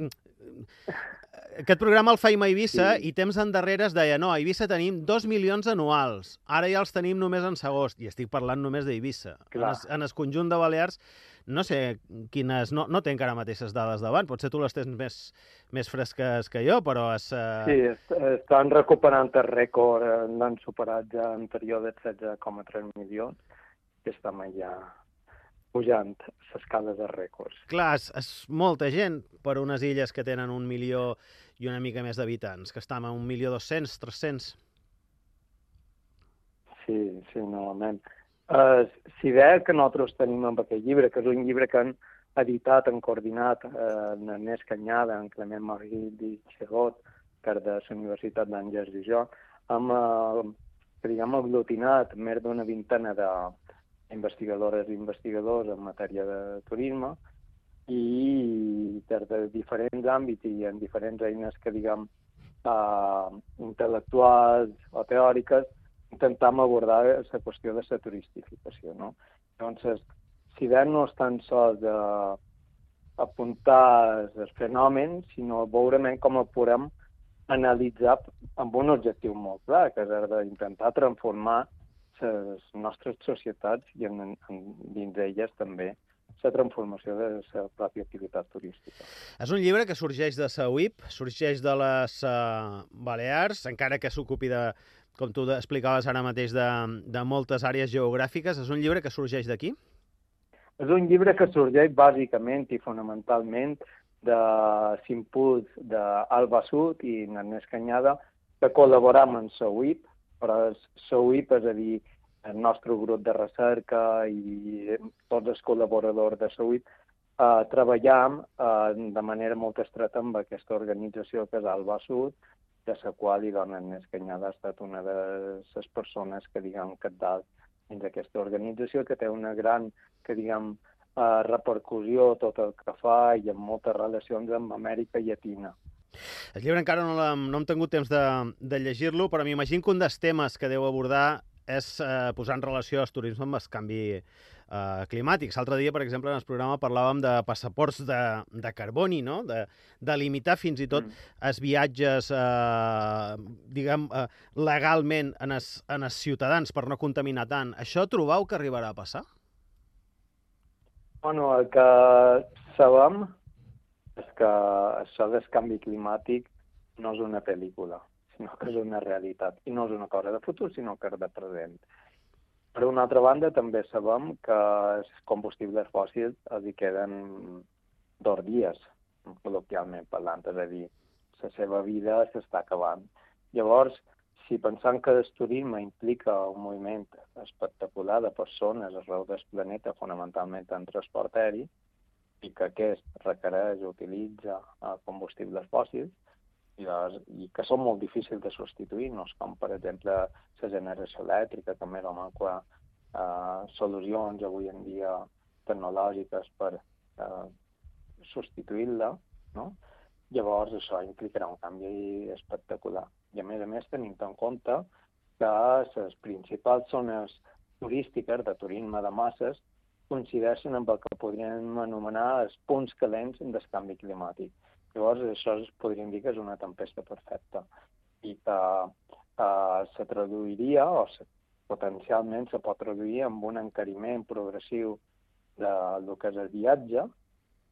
aquest programa el feim a Eivissa Sí. i temps endarrere es deia no, a Eivissa tenim dos milions anuals, ara ja els tenim només en agost, i estic parlant només d'Eivissa. En, es, en el conjunt de Balears, no sé quines... No, no té encara mateixes dades davant, potser tu les tens més, més fresques que jo, però és... Uh... Sí, est estan recuperant el rècord, eh, l'han superat ja anterior de 16,3 milions, i estem ja pujant l'escala de rècords. Clar, és, és molta gent per unes illes que tenen un milió i una mica més d'habitants, que estan a un milió dos-cents, tres-cents. Sí, sí, normalment. Uh, si ve que nosaltres tenim amb aquest llibre, que és un llibre que han editat, han coordinat uh, en Ernest Canyada, en Clement Marguit i Xegot, per de la Universitat d'Àngels i jo, hem, uh, diguem, aglutinat més d'una vintena d'investigadores i investigadors en matèria de turisme i des de diferents àmbits i en diferents eines que, diguem, uh, intel·lectuals o teòriques, intentam abordar la qüestió de la turistificació. No? Llavors, si bé no és tan sols de apuntar els fenòmens, sinó veure com el podem analitzar amb un objectiu molt clar, que és d'intentar transformar les nostres societats i en, en, dins d'elles també la transformació de la pròpia activitat turística. És un llibre que sorgeix de la UIP, sorgeix de les uh, Balears, encara que s'ocupi de, com tu explicaves ara mateix, de, de moltes àrees geogràfiques. És un llibre que sorgeix d'aquí? És un llibre que sorgeix bàsicament i fonamentalment de l'impuls d'Alba Sud i Ernest Canyada que col·laboram amb la UIP, però la UIP, és a dir, el nostre grup de recerca i tots els col·laboradors de UIP, eh, treballam eh, de manera molt estreta amb aquesta organització que és Alba Sud, de la qual i dona Ernest Canyada ha estat una de les persones que, diguem, capdalt dins d'aquesta organització, que té una gran, que diguem, eh, repercussió tot el que fa i amb moltes relacions amb Amèrica Llatina. El llibre encara no, no hem tingut temps de, de llegir-lo, però m'imagino que un dels temes que deu abordar és eh, posar en relació el turisme amb el canvi eh, climàtic. L'altre dia, per exemple, en el programa parlàvem de passaports de, de carboni, no? de, de limitar fins i tot mm. els viatges, eh, diguem, eh, legalment en els, en els ciutadans per no contaminar tant. Això trobau que arribarà a passar? Bueno, el que sabem és que això del canvi climàtic no és una pel·lícula, sinó que és una realitat. I no és una cosa de futur, sinó que és de present. Per una altra banda, també sabem que els combustibles fòssils els hi queden dos dies, col·loquialment parlant, és a dir, la seva vida s'està acabant. Llavors, si pensam que el turisme implica un moviment espectacular de persones arreu del planeta, fonamentalment en transport aeri, i que aquest requereix, utilitza eh, combustibles fòssils, i, doncs, i que són molt difícils de substituir, no com, per exemple, la generació elèctrica, que més o eh, solucions avui en dia tecnològiques per eh, substituir-la, no? Llavors això implicarà un canvi espectacular. I a més a més tenim en compte que les principals zones turístiques de turisme de masses coincideixen amb el que podríem anomenar els punts calents del canvi climàtic. Llavors, això es podríem dir que és una tempesta perfecta i que eh, se traduiria, o se, potencialment se pot traduir amb un encariment progressiu de lo que és el viatge,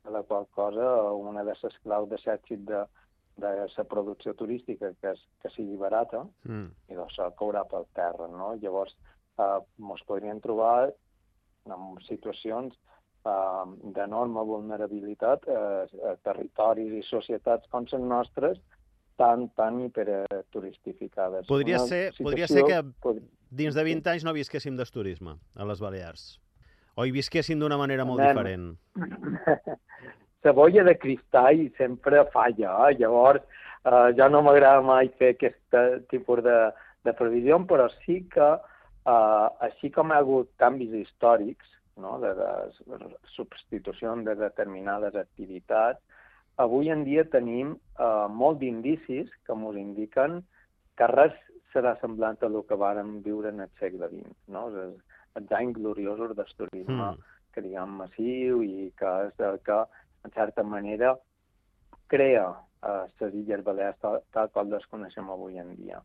de la qual cosa una de les claus de l'èxit de, de la producció turística que, és, que sigui barata, Mm. i doncs caurà per terra, no? Llavors, eh, ens podríem trobar en situacions eh, d'enorme vulnerabilitat eh, a territoris i societats com les nostres tan, tan hiperturistificades. Podria Una ser, podria ser que pod- dins de 20 anys no visquéssim del turisme a les Balears. O hi visquéssim d'una manera molt Nen. diferent. la bolla de cristall sempre falla, eh? llavors eh, ja no m'agrada mai fer aquest tipus de, de previsió, però sí que, eh, així com ha hagut canvis històrics no? de, de substitució de determinades activitats, avui en dia tenim eh, molt d'indicis que ens indiquen que res serà semblant a el que vàrem viure en el segle XX, no? Els, els anys gloriosos del turisme, Mm. que diguem massiu i que és el que, en certa manera, crea eh, les Illes Balears tal, tal com les coneixem avui en dia.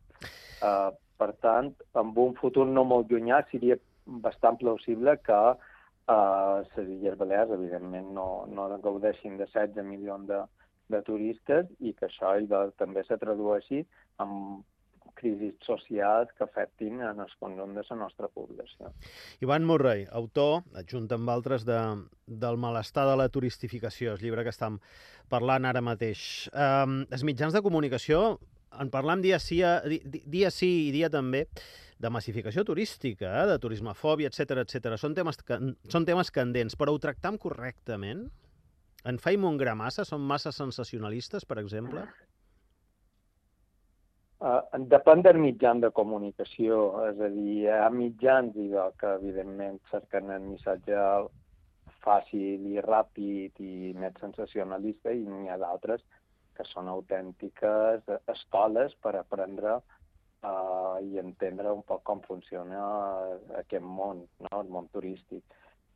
Eh, per tant, en un futur no molt llunyà seria bastant plausible que eh, les Illes Balears, evidentment, no, no gaudeixin de 16 milions de, de turistes i que això i de, també se tradueixi en crisis socials que afectin en el conjunt de la nostra població. Ivan Murray, autor, adjunt amb altres, de, del malestar de la turistificació, el llibre que estem parlant ara mateix. Um, els mitjans de comunicació en parlam dia sí, di- dia sí i dia també de massificació turística, eh, de turismofòbia, etc etc. Són temes, can- són temes candents, però ho tractam correctament? En faim un gra massa? Som massa sensacionalistes, per exemple? Uh, depèn del mitjan de comunicació, és a dir, hi ha mitjans i de, que evidentment cerquen el missatge fàcil i ràpid i més sensacionalista i n'hi ha d'altres que són autèntiques escoles per aprendre uh, i entendre un poc com funciona aquest món, no? el món turístic.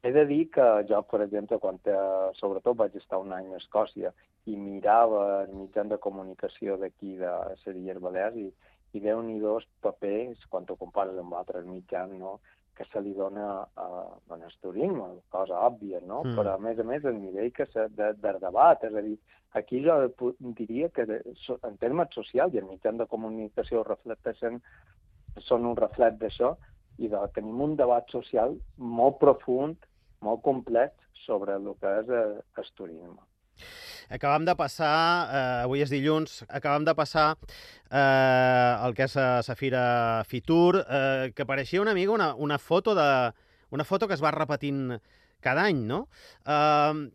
He de dir que jo, per exemple, quan eh, sobretot vaig estar un any a Escòcia i mirava els mitjans de comunicació d'aquí de Illes Balears i, i déu nhi dos papers, quan ho compares amb altres mitjans, no? Que se li dona a, a el turisme, cosa òbvia, no? Mm. Però, a més a més, el nivell que se, de, de debat, és a dir, aquí jo diria que de, so- en termes socials i els mitjans de comunicació reflecteixen, són un reflet d'això, i de, tenim un debat social molt profund, molt complex sobre el que és eh, el turisme. Acabam de passar, eh, avui és dilluns, acabam de passar eh, el que és a Safira Fitur, eh, que pareixia una mica una, una foto de una foto que es va repetint cada any, no? Eh,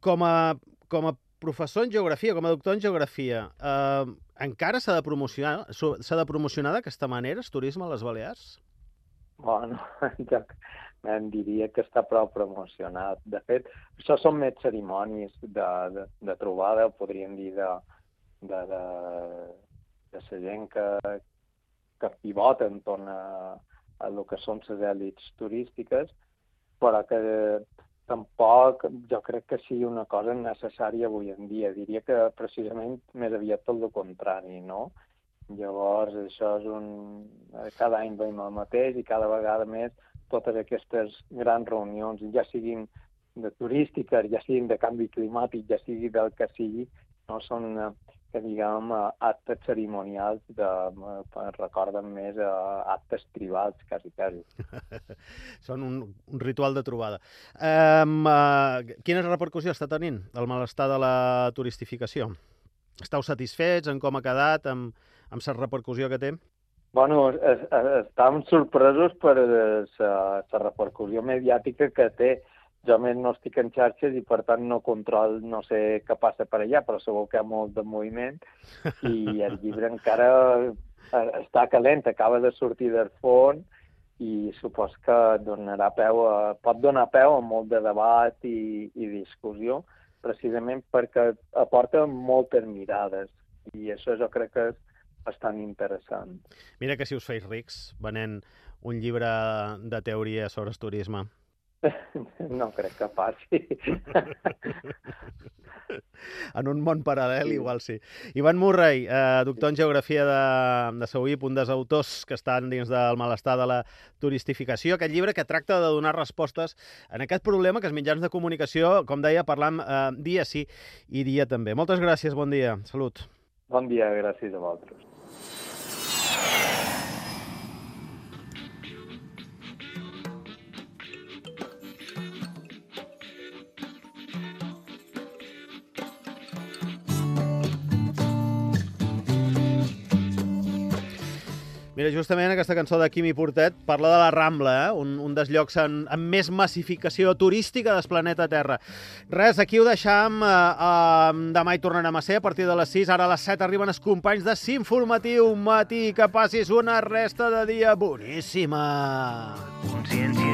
com, a, com a professor en geografia, com a doctor en geografia, eh, encara s'ha de promocionar s'ha de promocionar d'aquesta manera el turisme a les Balears? Bueno, em diria que està prou promocionat. De fet, això són més cerimònies de, de, de trobada, podríem dir, de, de, de, de la gent que, que pivota entorn a, a el que són les èlits turístiques, però que tampoc jo crec que sigui una cosa necessària avui en dia. Diria que precisament més aviat tot el contrari, no? Llavors, això és un... Cada any veiem el mateix i cada vegada més totes aquestes grans reunions, ja siguin de turístiques, ja siguin de canvi climàtic, ja sigui del que sigui, no són, eh, que diguem, eh, actes cerimonials de, eh, recorden més actes tribals, quasi, quasi. Són un, un ritual de trobada. Um, uh, quina repercussió està tenint el malestar de la turistificació? Estàu satisfets en com ha quedat, amb, amb la repercussió que té? Bueno, es, es, estàvem sorpresos per la repercussió mediàtica que té. Jo més no estic en xarxes i per tant no control, no sé què passa per allà, però segur que hi ha molt de moviment i el llibre encara eh, està calent, acaba de sortir del forn i supos que donarà peu a, pot donar peu a molt de debat i, i discussió precisament perquè aporta moltes mirades i això jo crec que és bastant interessant. Mira que si us feis rics venent un llibre de teoria sobre el turisme. No crec que passi. en un món paral·lel, sí. igual sí. Ivan Murray, eh, doctor en Geografia de, de Sauip, un dels autors que estan dins del malestar de la turistificació, aquest llibre que tracta de donar respostes en aquest problema que els mitjans de comunicació, com deia, parlam eh, dia sí i dia també. Moltes gràcies, bon dia. Salut. Bon dia, gràcies a vosaltres. Mira, justament aquesta cançó de Quimi Portet parla de la Rambla, eh? un, un dels llocs en, amb més massificació turística del planeta Terra. Res, aquí ho deixam. Eh, eh, demà hi tornarem a ser a partir de les 6. Ara a les 7 arriben els companys de S'Informatiu Matí. Que passis una resta de dia boníssima. Consciència